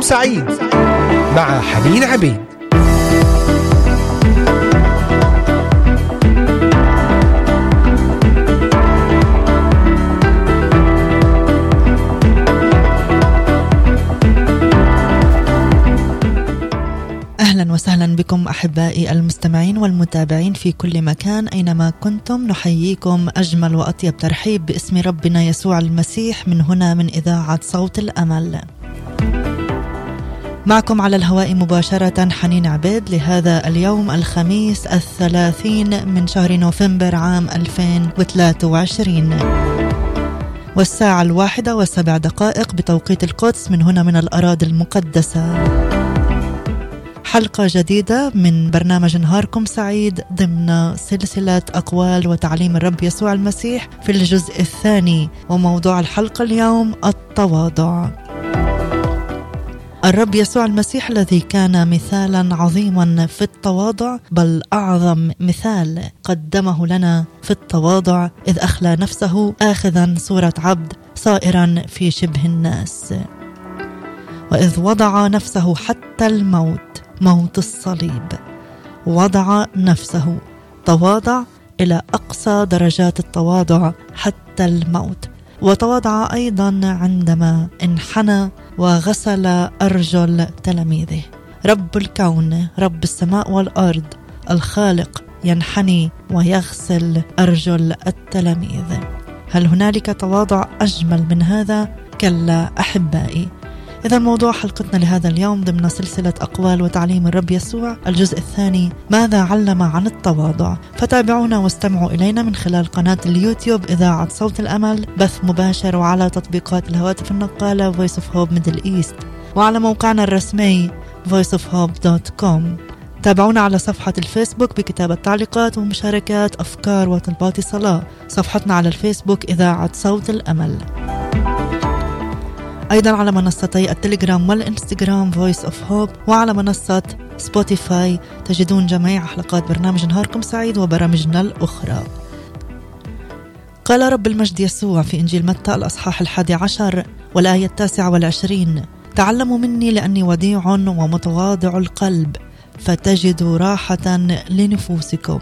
نهاركم سعيد مع حنين عبيد. أهلا وسهلا بكم أحبائي المستمعين والمتابعين في كل مكان. أينما كنتم نحييكم أجمل وأطيب ترحيب باسم ربنا يسوع المسيح. من هنا من إذاعة صوت الأمل. معكم على الهواء مباشرة حنين عبيد لهذا اليوم الخميس الثلاثين من شهر نوفمبر عام 2023 والساعة الواحدة وسبع دقائق بتوقيت القدس من هنا من الأراضي المقدسة. حلقة جديدة من برنامج نهاركم سعيد ضمن سلسلة أقوال وتعليم الرب يسوع المسيح في الجزء الثاني. وموضوع الحلقة اليوم التواضع. الرب يسوع المسيح الذي كان مثالا عظيما في التواضع بل أعظم مثال قدمه لنا في التواضع إذ أخلى نفسه اخذا صورة عبد صائرا في شبه الناس. وإذ وضع نفسه حتى الموت موت الصليب وضع نفسه تواضع إلى أقصى درجات التواضع حتى الموت. وتواضع أيضا عندما انحنى وغسل أرجل تلاميذه. رب الكون رب السماء والأرض الخالق ينحني ويغسل أرجل التلاميذ. هل هنالك تواضع أجمل من هذا؟ كلا أحبائي. إذا موضوع حلقتنا لهذا اليوم ضمن سلسلة أقوال وتعليم الرب يسوع الجزء الثاني ماذا علم عن التواضع؟ فتابعونا واستمعوا إلينا من خلال قناة اليوتيوب إذاعة صوت الأمل بث مباشر وعلى تطبيقات الهواتف النقالة Voice of Hope Middle East وعلى موقعنا الرسمي voiceofhope.com تابعونا على صفحة الفيسبوك بكتابة تعليقات ومشاركات أفكار وطلبات صلاة. صفحتنا على الفيسبوك إذاعة صوت الأمل. أيضا على منصتي التليجرام والإنستغرام Voice of Hope وعلى منصة سبوتيفاي تجدون جميع حلقات برنامج نهاركم سعيد وبرامجنا الأخرى. قال رب المجد يسوع في إنجيل متى الأصحاح الحادي عشر والآية التاسعة والعشرين تعلموا مني لأني وديع ومتواضع القلب فتجدوا راحة لنفوسكم.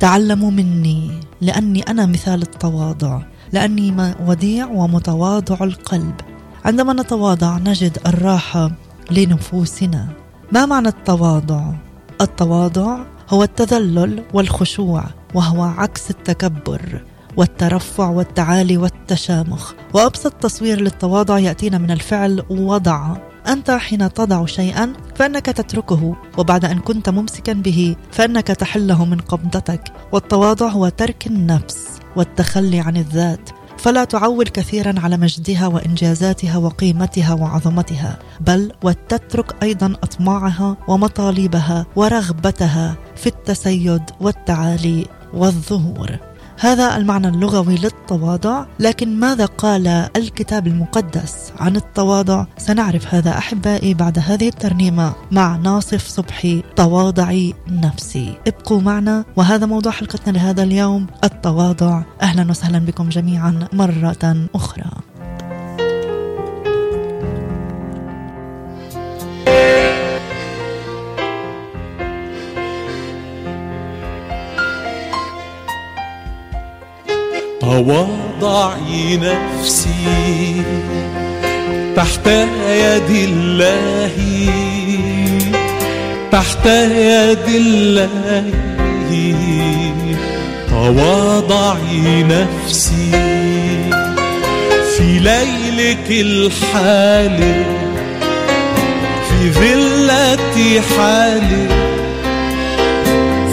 تعلموا مني لأني أنا مثال التواضع لأني وديع ومتواضع القلب. عندما نتواضع نجد الراحة لنفوسنا. ما معنى التواضع؟ التواضع هو التذلل والخشوع وهو عكس التكبر والترفع والتعالي والتشامخ. وأبسط تصوير للتواضع يأتينا من الفعل وضع. أنت حين تضع شيئا فإنك تتركه وبعد أن كنت ممسكا به فإنك تحله من قبضتك. والتواضع هو ترك النفس والتخلي عن الذات. فلا تعول كثيرا على مجدها وإنجازاتها وقيمتها وعظمتها بل وتترك أيضا أطماعها ومطالبها ورغبتها في التسيد والتعالي والظهور. هذا المعنى اللغوي للتواضع لكن ماذا قال الكتاب المقدس عن التواضع؟ سنعرف هذا أحبائي بعد هذه الترنيمة مع ناصف صبحي تواضعي نفسي. ابقوا معنا وهذا موضوع حلقتنا لهذا اليوم التواضع. أهلا وسهلا بكم جميعا مرة أخرى. تواضعي نفسي تحت يد الله تحت يد الله. تواضعي نفسي في ليلك الحالي في ذلة حالي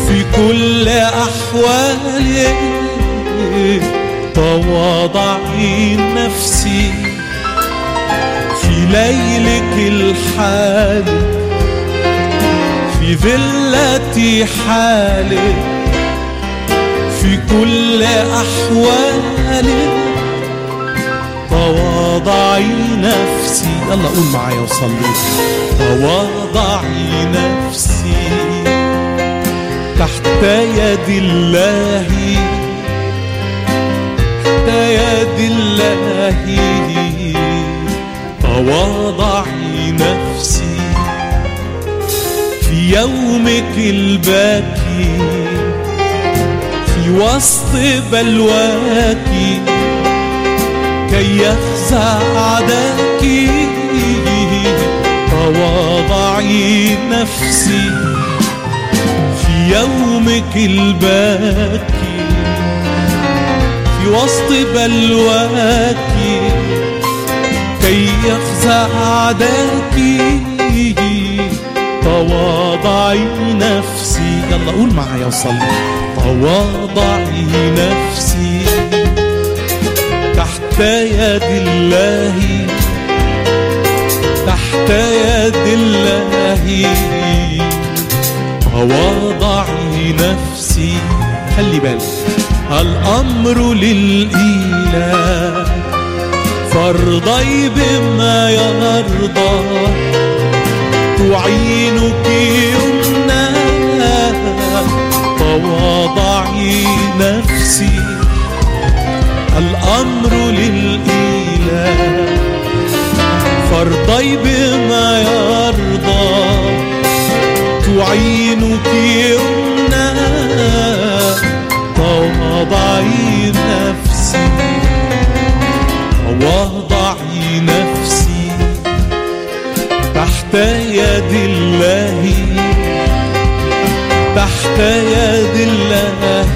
في كل أحوالي تواضعي نفسي في ليلك الحال في ذلة حالك في كل أحوالك تواضعي نفسي يلا قول معايا وصلي. تواضعي نفسي تحت يد الله يد الله تواضعي نفسي يومك الباكي في وسط بلواكي كي يفزع عداك تواضعي نفسي في يومك الباكي في وسط بلواكي كي يفزع عداك تواضعي نفسي يلا قول معايا وصلي تواضعي نفسي تحت يد الله. تحت يد الله. تواضعي نفسي خلي بالك. الأمر للإله فارضي بما يرضى. تعينك يمنى تواضعي نفسي. الأمر للإله فارضي بما يرضى. تعينك يمنى تواضعي نفسي. تواضعي نفسي تحت يد الله. تحت يد الله.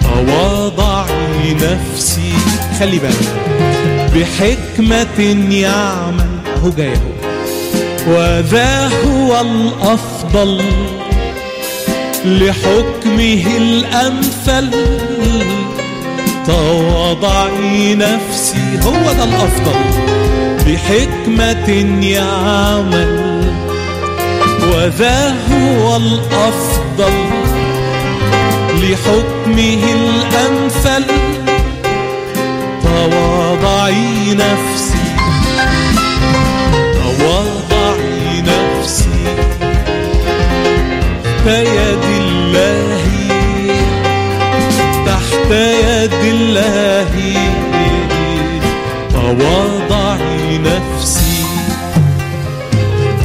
تواضعي نفسي. خلي بالك. بحكمة يعمل. أهو جاي أهو. وذا هو الأفضل. لحكمه الأمثل تواضعي نفسي هو ده الأفضل. بحكمة يعمل وذا هو الأفضل. لحكمه الأمثل تواضعي نفسي. تحت يد الله تواضعي نفسي.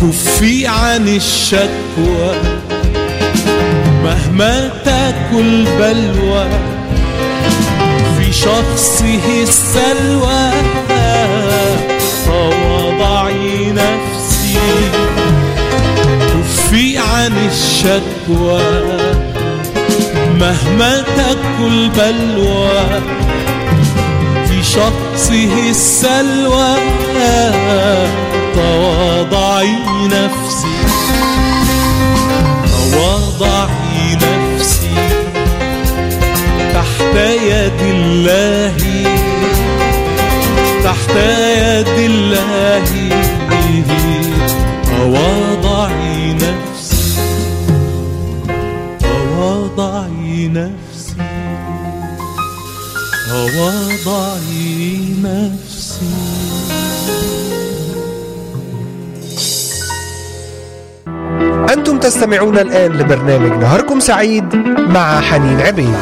كفي عن الشكوى. مهما تاكل بلوى. في شخصه السلوى. تواضعي نفسي. كفي عن الشكوى. مهما تاكل بلوى في شخصه السلوى تواضعي نفسي تواضعي نفسي تحت يد الله تحت يد الله. تواضعي نفسي. تواضعي نفسي أنتم تستمعون الآن لبرنامج نهاركم سعيد مع حنين عبيد.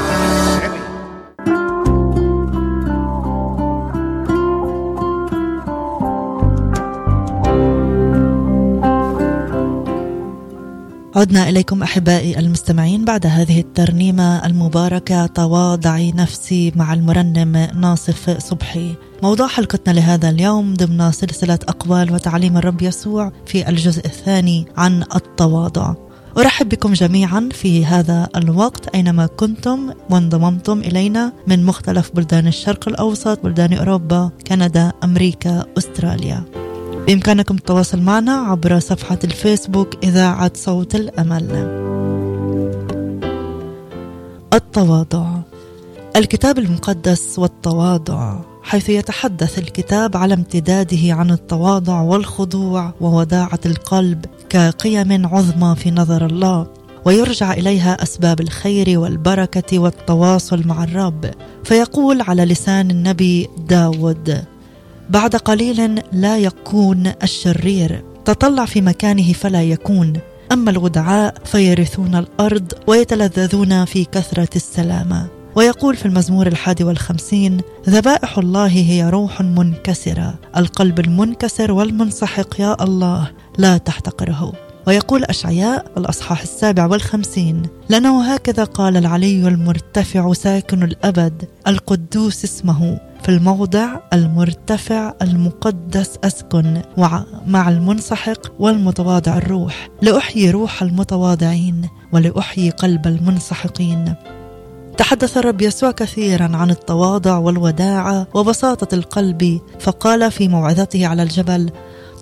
عدنا إليكم أحبائي المستمعين بعد هذه الترنيمة المباركة تواضعي نفسي مع المرنم ناصف صبحي. موضوع حلقتنا لهذا اليوم ضمن سلسلة أقوال وتعليم الرب يسوع في الجزء الثاني عن التواضع. أرحب بكم جميعا في هذا الوقت أينما كنتم وانضممتم إلينا من مختلف بلدان الشرق الأوسط بلدان أوروبا كندا أمريكا أستراليا. بإمكانكم التواصل معنا عبر صفحة الفيسبوك إذاعة صوت الأمل. التواضع. الكتاب المقدس والتواضع حيث يتحدث الكتاب على امتداده عن التواضع والخضوع ووداعة القلب كقيم عظمى في نظر الله ويرجع إليها أسباب الخير والبركة والتواصل مع الرب فيقول على لسان النبي داود بعد قليل لا يكون الشرير. تطلع في مكانه فلا يكون. أما الودعاء فيرثون الأرض ويتلذذون في كثرة السلامه ويقول في المزمور الحادي والخمسين ذبائح الله هي روح منكسرة. القلب المنكسر والمنسحق يا الله لا تحتقره. ويقول أشعياء الأصحاح السابع والخمسين لأنه هكذا قال العلي المرتفع ساكن الأبد القدوس اسمه في الموضع المرتفع المقدس أسكن مع المنسحق والمتواضع الروح لأحيي روح المتواضعين ولأحيي قلب المنسحقين. تحدث الرب يسوع كثيرا عن التواضع والوداعة وبساطة القلب فقال في موعظته على الجبل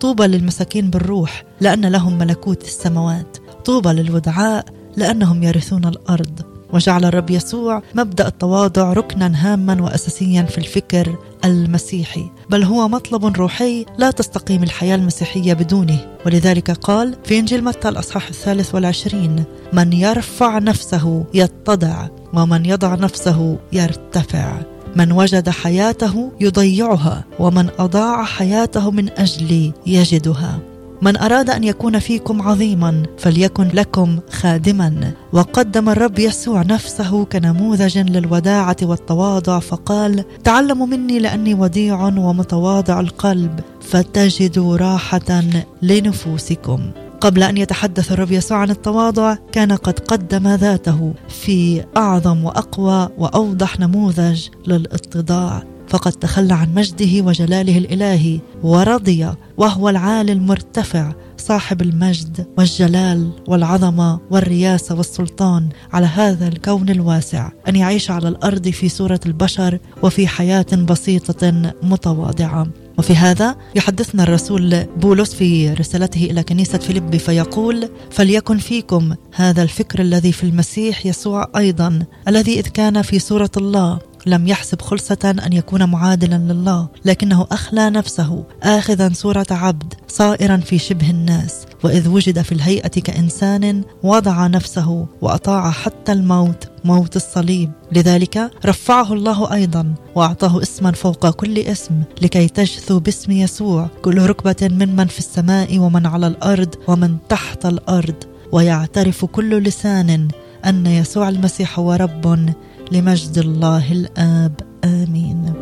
طوبى للمساكين بالروح لأن لهم ملكوت السماوات. طوبى للودعاء لأنهم يرثون الأرض. وجعل الرب يسوع مبدأ التواضع ركنا هاما واساسيا في الفكر المسيحي. بل هو مطلب روحي لا تستقيم الحياة المسيحية بدونه. ولذلك قال في إنجيل متى الأصحاح الثالث والعشرين من يرفع نفسه يتضع ومن يضع نفسه يرتفع. من وجد حياته يضيعها ومن أضاع حياته من اجلي يجدها. من أراد أن يكون فيكم عظيما فليكن لكم خادما. وقدم الرب يسوع نفسه كنموذج للوداعة والتواضع فقال تعلموا مني لأني وديع ومتواضع القلب فتجدوا راحة لنفوسكم. قبل أن يتحدث الرب يسوع عن التواضع كان قد قدم ذاته في أعظم وأقوى وأوضح نموذج للاتضاع فقد تخلى عن مجده وجلاله الإلهي ورضي وهو العالي المرتفع صاحب المجد والجلال والعظمة والرياسة والسلطان على هذا الكون الواسع. أن يعيش على الأرض في صورة البشر وفي حياة بسيطة متواضعة. وفي هذا يحدثنا الرسول بولس في رسالته إلى كنيسة فيليب فيقول: فليكن فيكم هذا الفكر الذي في المسيح يسوع أيضا الذي إذ كان في صورة الله لم يحسب خلصة أن يكون معادلا لله لكنه أخلى نفسه آخذا صورة عبد صائرا في شبه الناس. وإذ وجد في الهيئة كإنسان وضع نفسه وأطاع حتى الموت موت الصليب. لذلك رفعه الله أيضا وأعطاه اسما فوق كل اسم لكي تجثو باسم يسوع. كل ركبة ممن في السماء ومن على الأرض ومن تحت الأرض. ويعترف كل لسان أن يسوع المسيح هو رب. لمجد الله الآب آمين.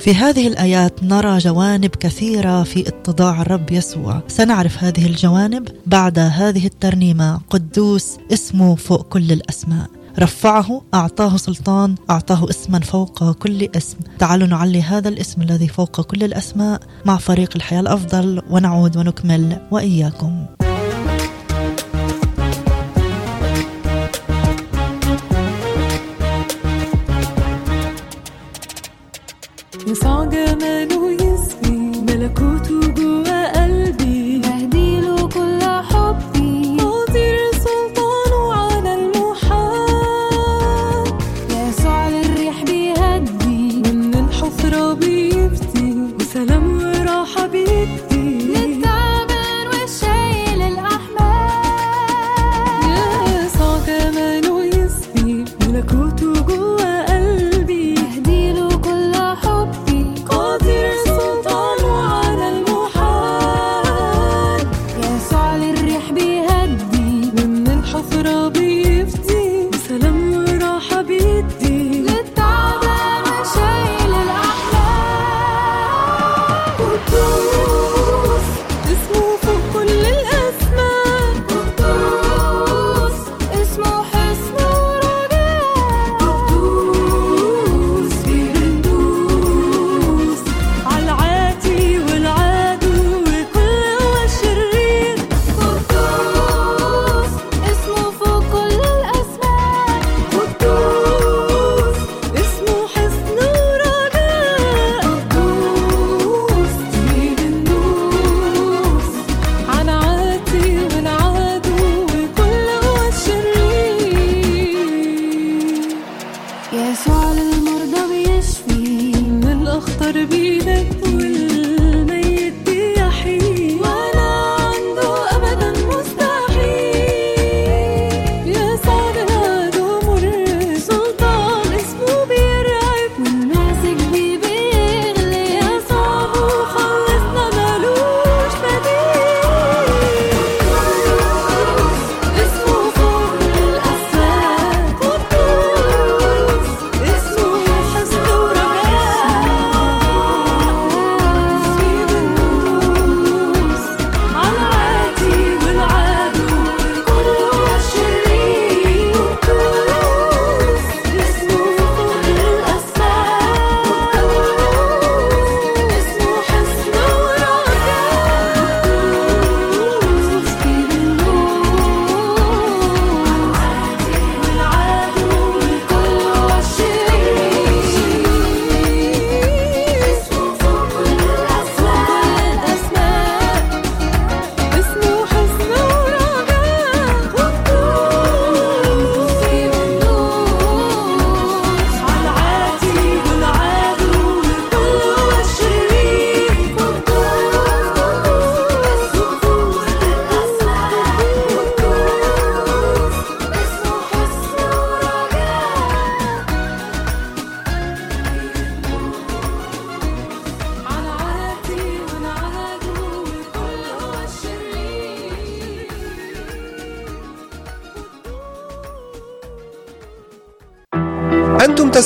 في هذه الآيات نرى جوانب كثيرة في اتضاع الرب يسوع. سنعرف هذه الجوانب بعد هذه الترنيمة. قدوس اسمه فوق كل الأسماء. رفعه أعطاه سلطان أعطاه اسما فوق كل اسم. تعالوا نعلي هذا الاسم الذي فوق كل الأسماء مع فريق الحياة الأفضل ونعود ونكمل وإياكم.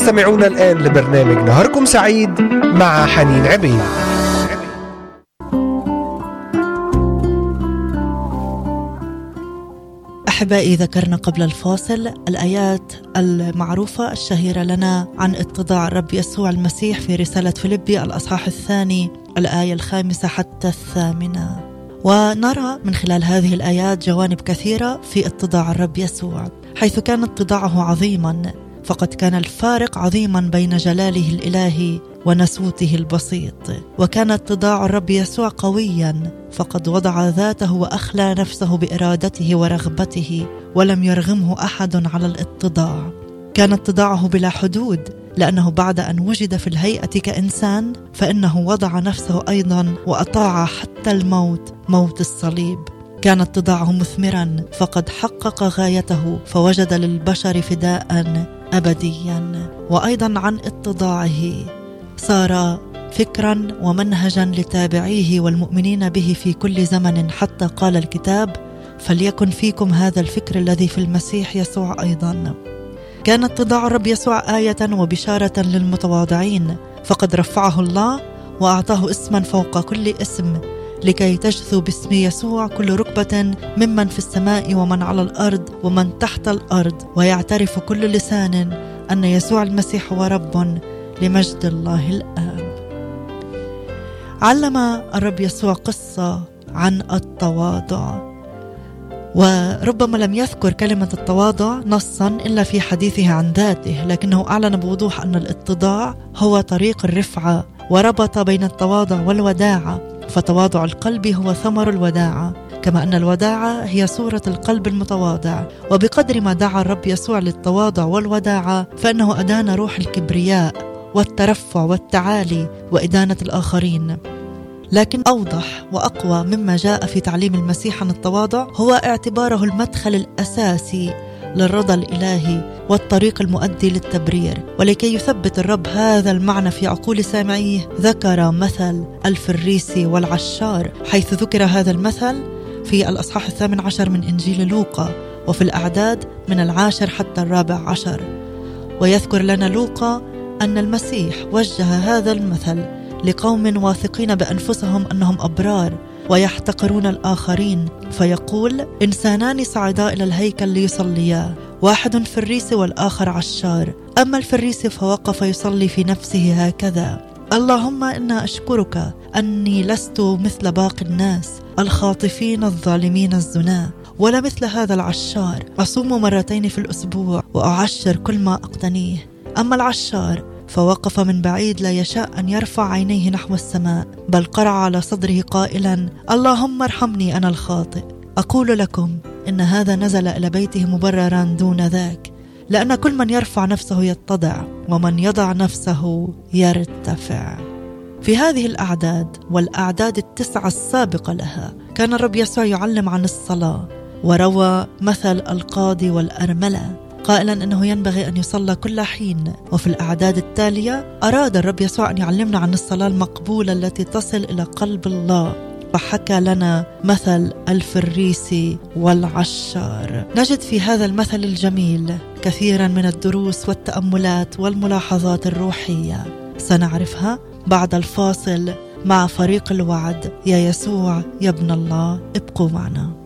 تستمعون الآن لبرنامج نهاركم سعيد مع حنين عبيد. أحبائي ذكرنا قبل الفاصل الآيات المعروفة الشهيرة لنا عن اتضاع الرب يسوع المسيح في رسالة فيلبي الأصحاح الثاني الآية الخامسة حتى الثامنة. ونرى من خلال هذه الآيات جوانب كثيرة في اتضاع الرب يسوع حيث كان اتضاعه عظيما فقد كان الفارق عظيما بين جلاله الإلهي ونسوته البسيط وكان اتضاع الرب يسوع قويا فقد وضع ذاته وأخلى نفسه بإرادته ورغبته ولم يرغمه أحد على الاتضاع. كان اتضاعه بلا حدود لأنه بعد أن وجد في الهيئة كإنسان فإنه وضع نفسه أيضا وأطاع حتى الموت موت الصليب. كان اتضاعه مثمرا فقد حقق غايته فوجد للبشر فداء. ابديا وأيضا عن اتضاعه صار فكرا ومنهجا لتابعيه والمؤمنين به في كل زمن حتى قال الكتاب فليكن فيكم هذا الفكر الذي في المسيح يسوع أيضا كان اتضاع الرب يسوع آية وبشارة للمتواضعين فقد رفعه الله وأعطاه اسما فوق كل اسم. لكي تجثو باسم يسوع كل ركبة ممن في السماء ومن على الأرض ومن تحت الأرض ويعترف كل لسان أن يسوع المسيح هو رب لمجد الله الاب علم الرب يسوع قصة عن التواضع. وربما لم يذكر كلمة التواضع نصا إلا في حديثه عن ذاته لكنه أعلن بوضوح أن الاتضاع هو طريق الرفعة وربط بين التواضع والوداعه فتواضع القلب هو ثمر الوداعه كما أن الوداعه هي صورة القلب المتواضع. وبقدر ما دعا الرب يسوع للتواضع والوداعه فإنه أدان روح الكبرياء والترفع والتعالي وإدانة الآخرين. لكن أوضح وأقوى مما جاء في تعليم المسيح عن التواضع هو اعتباره المدخل الأساسي للرضا الإلهي والطريق المؤدي للتبرير ولكي يثبت الرب هذا المعنى في عقول سامعيه. ذكر مثل الفريسي والعشار حيث ذكر هذا المثل في الأصحاح الثامن عشر من إنجيل لوقا وفي الأعداد من العاشر حتى الرابع عشر. ويذكر لنا لوقا أن المسيح وجه هذا المثل لقوم واثقين بأنفسهم أنهم أبرار ويحتقرون الآخرين فيقول إنسانان صعدا إلى الهيكل ليصليا. واحد فريسي والآخر عشار. أما الفريسي فوقف يصلي في نفسه هكذا. اللهم إنا أشكرك أني لست مثل باقي الناس الخاطفين الظالمين الزنا ولا مثل هذا العشار. أصوم مرتين في الأسبوع وأعشر كل ما أقتنيه. أما العشار فوقف من بعيد لا يشاء أن يرفع عينيه نحو السماء بل قرع على صدره قائلا اللهم ارحمني أنا الخاطئ. أقول لكم إن هذا نزل إلى بيته مبررا دون ذاك لأن كل من يرفع نفسه يتضع ومن يضع نفسه يرتفع. في هذه الأعداد والأعداد التسعة السابقة لها كان الرب يسوع يعلم عن الصلاة وروى مثل القاضي والأرملة. قائلا إنه ينبغي أن يصلى كل حين. وفي الأعداد التالية أراد الرب يسوع أن يعلمنا عن الصلاة المقبولة التي تصل إلى قلب الله. فحكى لنا مثل الفريسي والعشار. نجد في هذا المثل الجميل كثيرا من الدروس والتأملات والملاحظات الروحية. سنعرفها بعد الفاصل مع فريق الوعد يا يسوع يا ابن الله ابقوا معنا.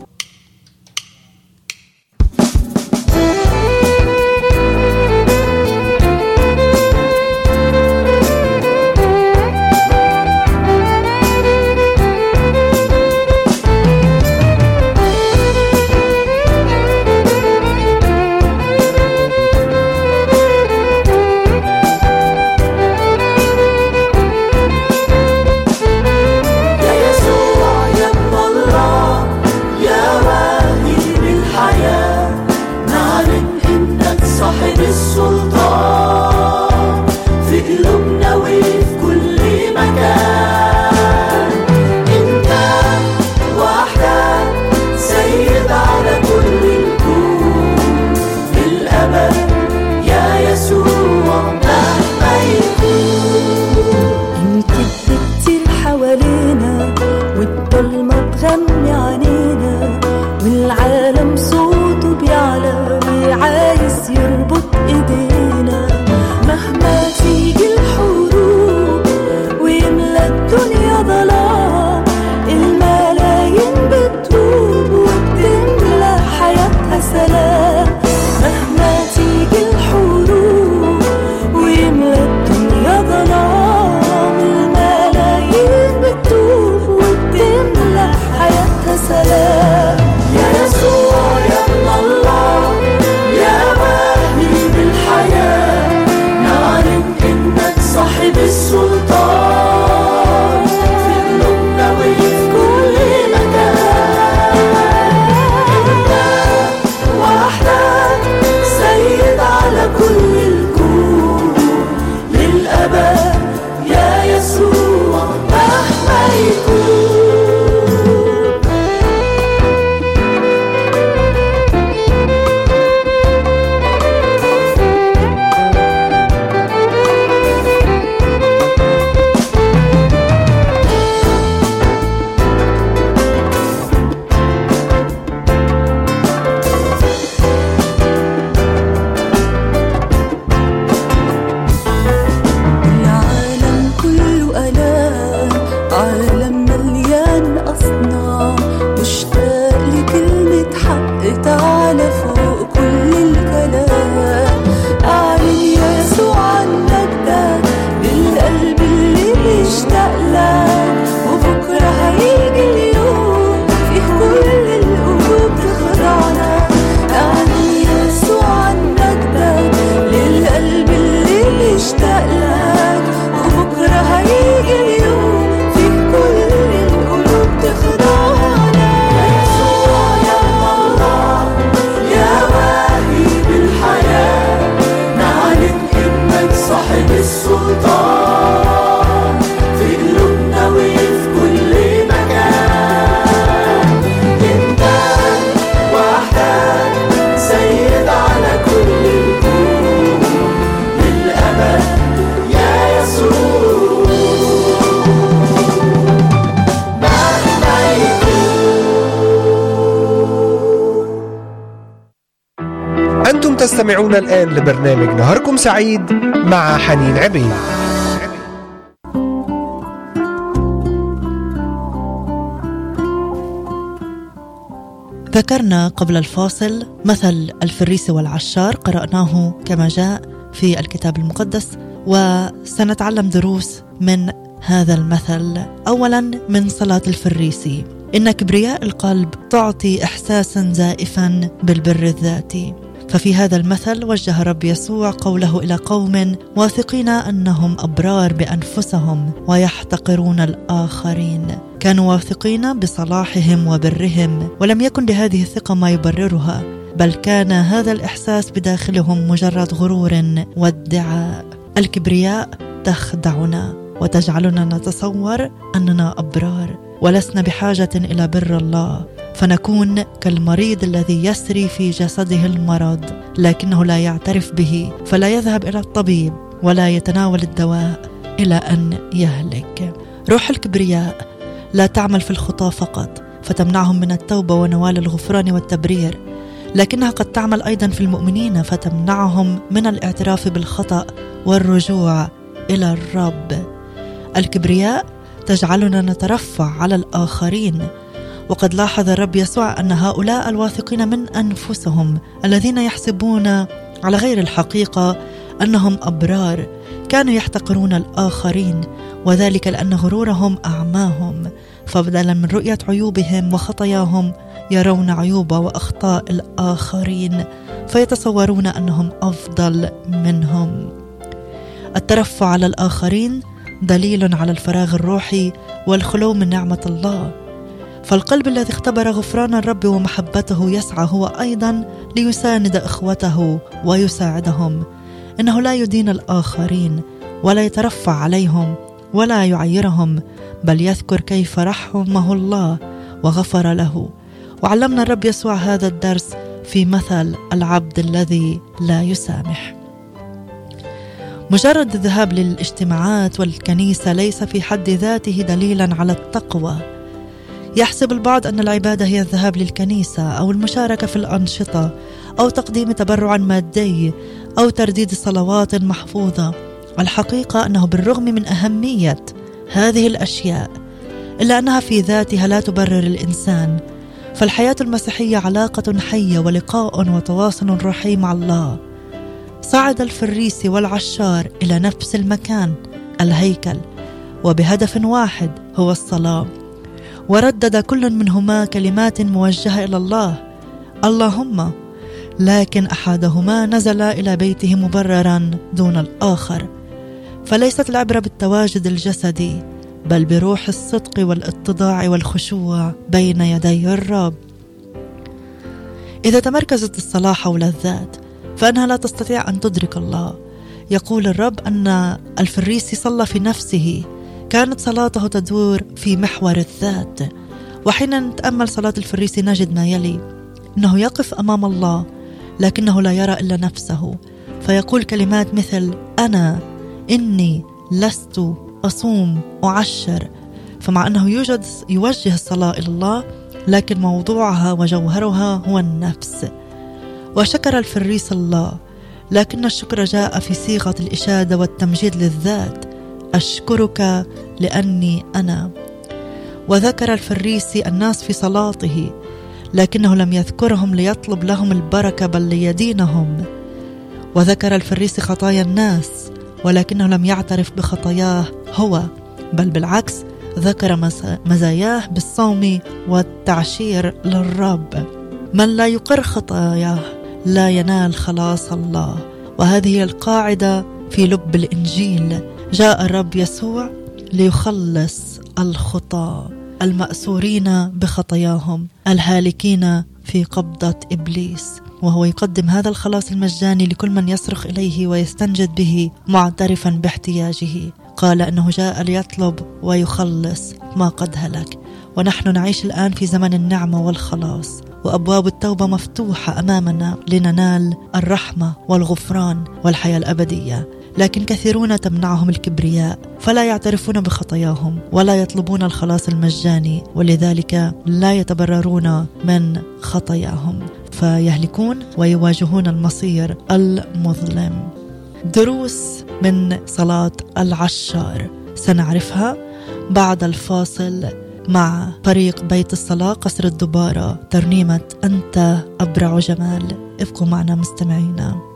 تستمعون الآن لبرنامج نهاركم سعيد مع حنين عبيد. ذكرنا قبل الفاصل مثل الفريس والعشار قرأناه كما جاء في الكتاب المقدس وسنتعلم دروس من هذا المثل. أولا من صلاة الفريسي إن كبرياء القلب تعطي إحساسا زائفا بالبر الذاتي. ففي هذا المثل وجه رب يسوع قوله إلى قوم واثقين أنهم أبرار بأنفسهم ويحتقرون الآخرين. كانوا واثقين بصلاحهم وبرهم ولم يكن لهذه الثقة ما يبررها بل كان هذا الإحساس بداخلهم مجرد غرور وادعاء الكبرياء تخدعنا وتجعلنا نتصور أننا أبرار ولسنا بحاجة إلى بر الله. فنكون كالمريض الذي يسري في جسده المرض لكنه لا يعترف به فلا يذهب إلى الطبيب ولا يتناول الدواء إلى أن يهلك. روح الكبرياء لا تعمل في الخطاه فقط فتمنعهم من التوبة ونوال الغفران والتبرير. لكنها قد تعمل أيضا في المؤمنين فتمنعهم من الاعتراف بالخطأ والرجوع إلى الرب. الكبرياء تجعلنا نترفع على الآخرين وقد لاحظ الرب يسوع أن هؤلاء الواثقين من أنفسهم الذين يحسبون على غير الحقيقة أنهم أبرار كانوا يحتقرون الآخرين وذلك لأن غرورهم أعماهم. فبدلا من رؤية عيوبهم وخطاياهم يرون عيوب وأخطاء الآخرين فيتصورون أنهم أفضل منهم. الترفع على الآخرين دليل على الفراغ الروحي والخلو من نعمة الله. فالقلب الذي اختبر غفران الرب ومحبته يسعى هو أيضا ليساند إخوته ويساعدهم. إنه لا يدين الآخرين ولا يترفع عليهم ولا يعيرهم بل يذكر كيف رحمه الله وغفر له. وعلمنا الرب يسوع هذا الدرس في مثل العبد الذي لا يسامح. مجرد الذهاب للاجتماعات والكنيسة ليس في حد ذاته دليلا على التقوى. يحسب البعض أن العبادة هي الذهاب للكنيسة أو المشاركة في الأنشطة أو تقديم تبرع مادي أو ترديد صلوات محفوظة. الحقيقة أنه بالرغم من أهمية هذه الأشياء إلا أنها في ذاتها لا تبرر الإنسان. فالحياة المسيحية علاقة حية ولقاء وتواصل روحي مع الله. صعد الفريسي والعشار إلى نفس المكان الهيكل وبهدف واحد هو الصلاة. وردد كل منهما كلمات موجهة إلى الله. اللهم لكن أحدهما نزل إلى بيته مبررا دون الآخر. فليست العبرة بالتواجد الجسدي بل بروح الصدق والاتضاع والخشوع بين يدي الرب. إذا تمركزت الصلاه حول الذات فإنها لا تستطيع أن تدرك الله. يقول الرب أن الفريسي صلى في نفسه كانت صلاته تدور في محور الذات. وحين نتأمل صلاة الفريسي نجد ما يلي إنه يقف أمام الله لكنه لا يرى إلا نفسه. فيقول كلمات مثل أنا إني لست أصوم أعشر. فمع إنه يوجد يوجه الصلاة إلى الله لكن موضوعها وجوهرها هو النفس. وشكر الفريس الله لكن الشكر جاء في صيغة الإشادة والتمجيد للذات. أشكرك لأني أنا. وذكر الفريسي الناس في صلاته لكنه لم يذكرهم ليطلب لهم البركة بل ليدينهم. وذكر الفريسي خطايا الناس ولكنه لم يعترف بخطاياه هو بل بالعكس ذكر مز- مزاياه بالصوم والتعشير للرب. من لا يقر خطاياه لا ينال خلاص الله. وهذه القاعدة في لب الإنجيل. جاء الرب يسوع ليخلص الخطاة المأسورين بخطاياهم الهالكين في قبضة إبليس. وهو يقدم هذا الخلاص المجاني لكل من يصرخ إليه ويستنجد به معترفا باحتياجه. قال أنه جاء ليطلب ويخلص ما قد هلك. ونحن نعيش الآن في زمن النعمة والخلاص وأبواب التوبة مفتوحة أمامنا لننال الرحمة والغفران والحياة الأبدية. لكن كثيرون تمنعهم الكبرياء فلا يعترفون بخطاياهم ولا يطلبون الخلاص المجاني ولذلك لا يتبررون من خطاياهم فيهلكون ويواجهون المصير المظلم. دروس من صلاة العشار. سنعرفها بعد الفاصل مع فريق بيت الصلاة قصر الدبارة ترنيمة أنت أبرع جمال. ابقوا معنا مستمعينا.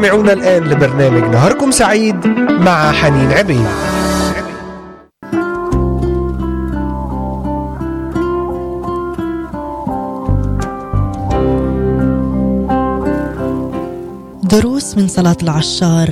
تستمعون الآن لبرنامج نهاركم سعيد مع حنين عبيد. دروس من صلاة العشار.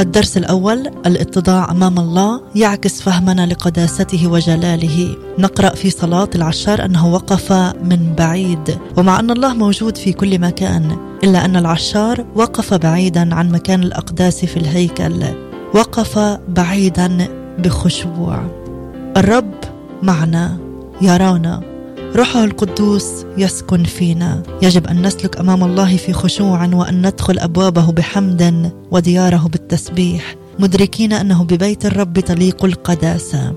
الدرس الأول الاتضاع أمام الله يعكس فهمنا لقداسته وجلاله. نقرأ في صلاة العشار أنه وقف من بعيد. ومع أن الله موجود في كل مكان إلا أن العشار وقف بعيدا عن مكان الأقداس في الهيكل. وقف بعيدا بخشوع. الرب معنا يرانا. روحه القدوس يسكن فينا. يجب أن نسلك أمام الله في خشوع وأن ندخل أبوابه بحمد ودياره بالتسبيح مدركين أنه ببيت الرب تليق القداسه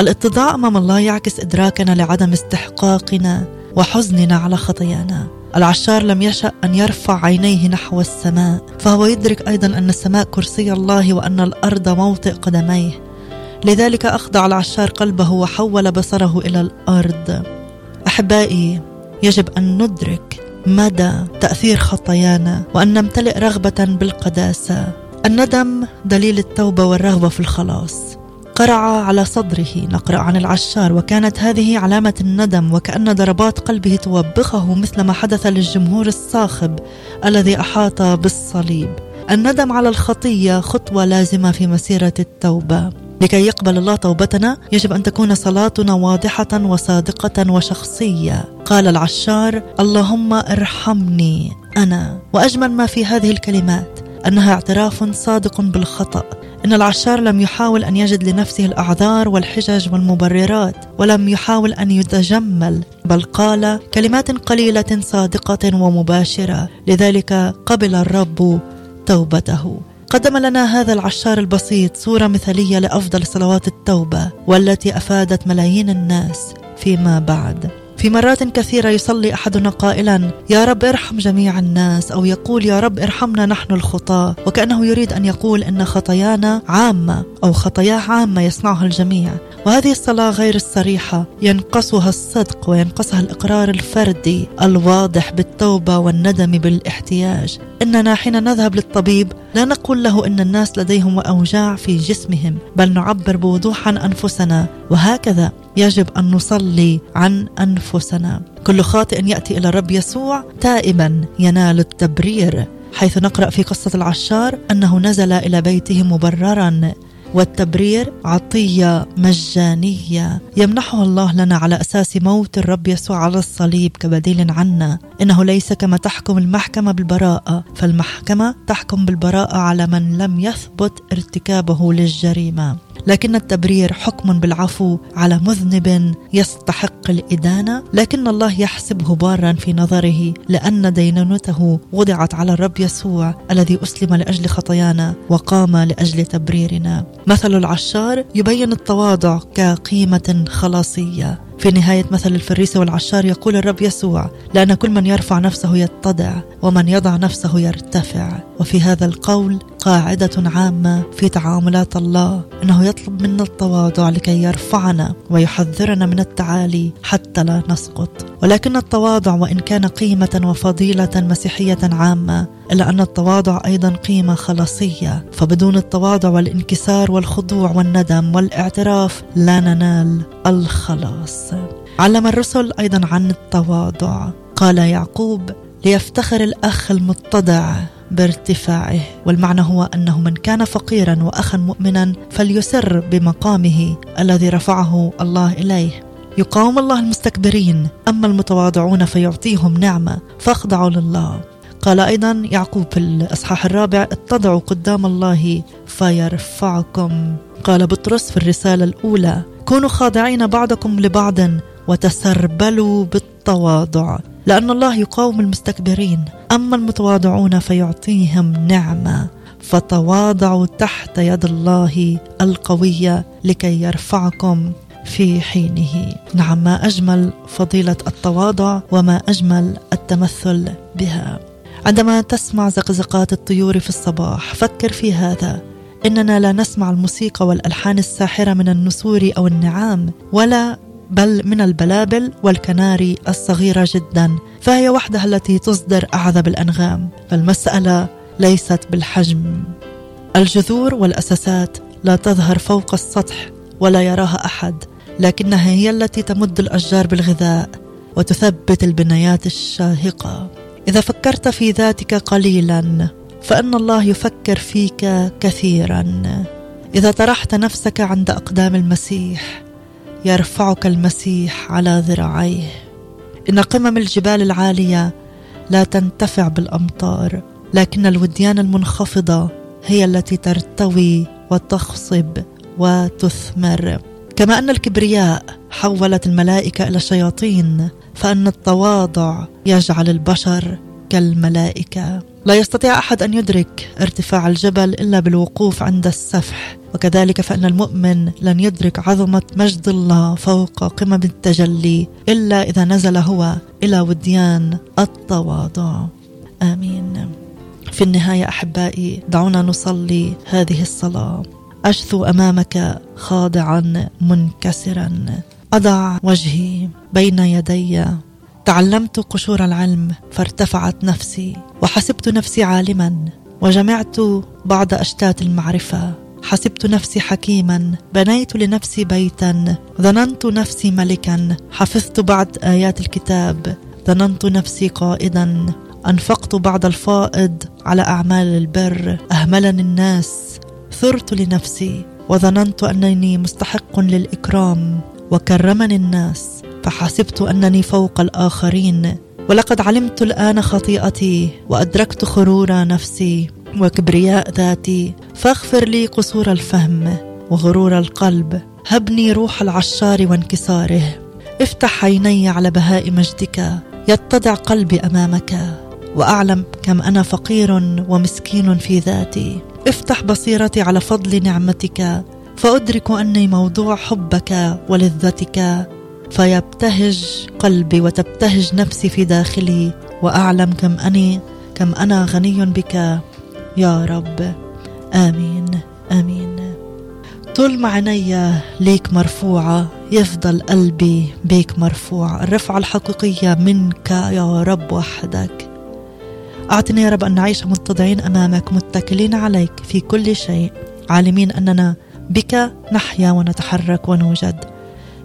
الاتضاع أمام الله يعكس إدراكنا لعدم استحقاقنا وحزننا على خطايانا. العشار لم يشأ أن يرفع عينيه نحو السماء فهو يدرك أيضا أن السماء كرسي الله وأن الأرض موطئ قدميه. لذلك أخضع العشار قلبه وحول بصره إلى الأرض. أحبائي يجب أن ندرك مدى تأثير خطايانا وأن نمتلئ رغبة بالقداسة. الندم دليل التوبة والرغبة في الخلاص. قرع على صدره نقرأ عن العشار. وكانت هذه علامة الندم وكأن ضربات قلبه توبخه مثل ما حدث للجمهور الصاخب الذي أحاط بالصليب. الندم على الخطية خطوة لازمة في مسيرة التوبة. لكي يقبل الله توبتنا يجب أن تكون صلاتنا واضحة وصادقة وشخصية. قال العشار اللهم ارحمني أنا. وأجمل ما في هذه الكلمات أنها اعتراف صادق بالخطأ. إن العشار لم يحاول أن يجد لنفسه الأعذار والحجج والمبررات ولم يحاول أن يتجمل بل قال كلمات قليلة صادقة ومباشرة. لذلك قبل الرب توبته. قدم لنا هذا العشار البسيط صورة مثالية لأفضل صلوات التوبة والتي أفادت ملايين الناس فيما بعد. في مرات كثيرة يصلي أحدنا قائلا يا رب ارحم جميع الناس أو يقول يا رب ارحمنا نحن الخطاة وكأنه يريد أن يقول أن خطايانا عامة أو خطاياه عامة يصنعها الجميع. وهذه الصلاة غير الصريحة ينقصها الصدق وينقصها الإقرار الفردي الواضح بالتوبة والندم بالاحتياج. إننا حين نذهب للطبيب لا نقول له إن الناس لديهم أوجاع في جسمهم بل نعبر بوضوح عن أنفسنا وهكذا يجب أن نصلي عن أنفسنا. كل خاطئ يأتي إلى الرب يسوع تائبا ينال التبرير. حيث نقرأ في قصة العشار أنه نزل إلى بيته مبررا. والتبرير عطية مجانية. يمنحها الله لنا على أساس موت الرب يسوع على الصليب كبديل عنا. إنه ليس كما تحكم المحكمة بالبراءة فالمحكمة تحكم بالبراءة على من لم يثبت ارتكابه للجريمة. لكن التبرير حكم بالعفو على مذنب يستحق الإدانة لكن الله يحسبه بارا في نظره لأن دينونته وضعت على الرب يسوع الذي أسلم لأجل خطايانا وقام لأجل تبريرنا. مثل العشار يبين التواضع كقيمة خلاصية. في نهاية مثل الفريسة والعشار يقول الرب يسوع لأن كل من يرفع نفسه يتضع ومن يضع نفسه يرتفع. وفي هذا القول قاعدة عامة في تعاملات الله أنه يطلب منا التواضع لكي يرفعنا ويحذرنا من التعالي حتى لا نسقط. ولكن التواضع وإن كان قيمة وفضيلة مسيحية عامة إلا أن التواضع أيضا قيمة خلاصية فبدون التواضع والانكسار والخضوع والندم والاعتراف لا ننال الخلاص. علم الرسل أيضا عن التواضع. قال يعقوب ليفتخر الأخ المتضع بارتفاعه والمعنى هو أنه من كان فقيرا واخا مؤمنا فليسر بمقامه الذي رفعه الله إليه. يقاوم الله المستكبرين أما المتواضعون فيعطيهم نعمة فاخضعوا لله. قال أيضا يعقوب في الإصحاح الرابع اتضعوا قدام الله فيرفعكم. قال بطرس في الرسالة الأولى كونوا خاضعين بعضكم لبعض وتسربلوا بالتواضع لأن الله يقاوم المستكبرين أما المتواضعون فيعطيهم نعمة. فتواضعوا تحت يد الله القوية لكي يرفعكم في حينه. نعم ما أجمل فضيلة التواضع وما أجمل التمثل بها. عندما تسمع زقزقات الطيور في الصباح فكر في هذا. إننا لا نسمع الموسيقى والألحان الساحرة من النسور أو النعام ولا بل من البلابل والكناري الصغيرة جدا فهي وحدها التي تصدر أعذب الأنغام. فالمسألة ليست بالحجم. الجذور والأساسات لا تظهر فوق السطح ولا يراها أحد لكنها هي التي تمد الأشجار بالغذاء وتثبت البنايات الشاهقة. إذا فكرت في ذاتك قليلا فإن الله يفكر فيك كثيرا. إذا طرحت نفسك عند أقدام المسيح يرفعك المسيح على ذراعيه. إن قمم الجبال العالية لا تنتفع بالأمطار لكن الوديان المنخفضة هي التي ترتوي وتخصب وتثمر. كما أن الكبرياء حولت الملائكة إلى شياطين فأن التواضع يجعل البشر كالملائكة. لا يستطيع أحد أن يدرك ارتفاع الجبل إلا بالوقوف عند السفح وكذلك فإن المؤمن لن يدرك عظمة مجد الله فوق قمم التجلي إلا إذا نزل هو إلى وديان التواضع. آمين. في النهاية أحبائي دعونا نصلي هذه الصلاة. أشثو أمامك خاضعا منكسرا. أضع وجهي بين يدي. تعلمت قشور العلم فارتفعت نفسي وحسبت نفسي عالما وجمعت بعض أشتات المعرفة. حسبت نفسي حكيما بنيت لنفسي بيتا. ظننت نفسي ملكا حفظت بعض آيات الكتاب. ظننت نفسي قائدا أنفقت بعض الفائض على أعمال البر. أهملني الناس ثرت لنفسي وظننت أنني مستحق للإكرام. وكرمني الناس فحسبت أنني فوق الآخرين ولقد علمت الآن خطيئتي وأدركت خرور نفسي وكبرياء ذاتي فاغفر لي قصور الفهم وغرور القلب. هبني روح العشار وانكساره. افتح عيني على بهاء مجدك يتضع قلبي أمامك وأعلم كم أنا فقير ومسكين في ذاتي. افتح بصيرتي على فضل نعمتك فأدرك أني موضوع حبك ولذتك فيبتهج قلبي وتبتهج نفسي في داخلي وأعلم كم أني كم أنا غني بك. يا رب. آمين. آمين. طول ما عيني ليك مرفوعة يفضل قلبي بيك مرفوع. الرفعة الحقيقية منك يا رب وحدك. أعطني يا رب أن نعيش متضعين أمامك متكلين عليك في كل شيء. عالمين أننا بك نحيا ونتحرك ونوجد.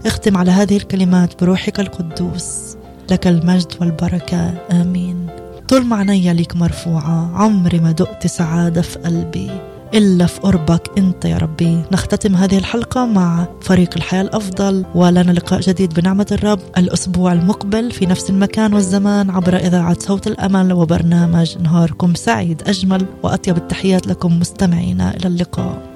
اختم على هذه الكلمات بروحك القدوس. لك المجد والبركة. آمين. طول ما عيني ليك مرفوعة. عمري ما دقت سعادة في قلبي. إلا في قربك أنت يا ربي. نختتم هذه الحلقة مع فريق الحياة الأفضل. ولنا لقاء جديد بنعمة الرب الأسبوع المقبل في نفس المكان والزمان عبر إذاعة صوت الأمل وبرنامج نهاركم سعيد أجمل. وأطيب التحيات لكم مستمعينا. إلى اللقاء.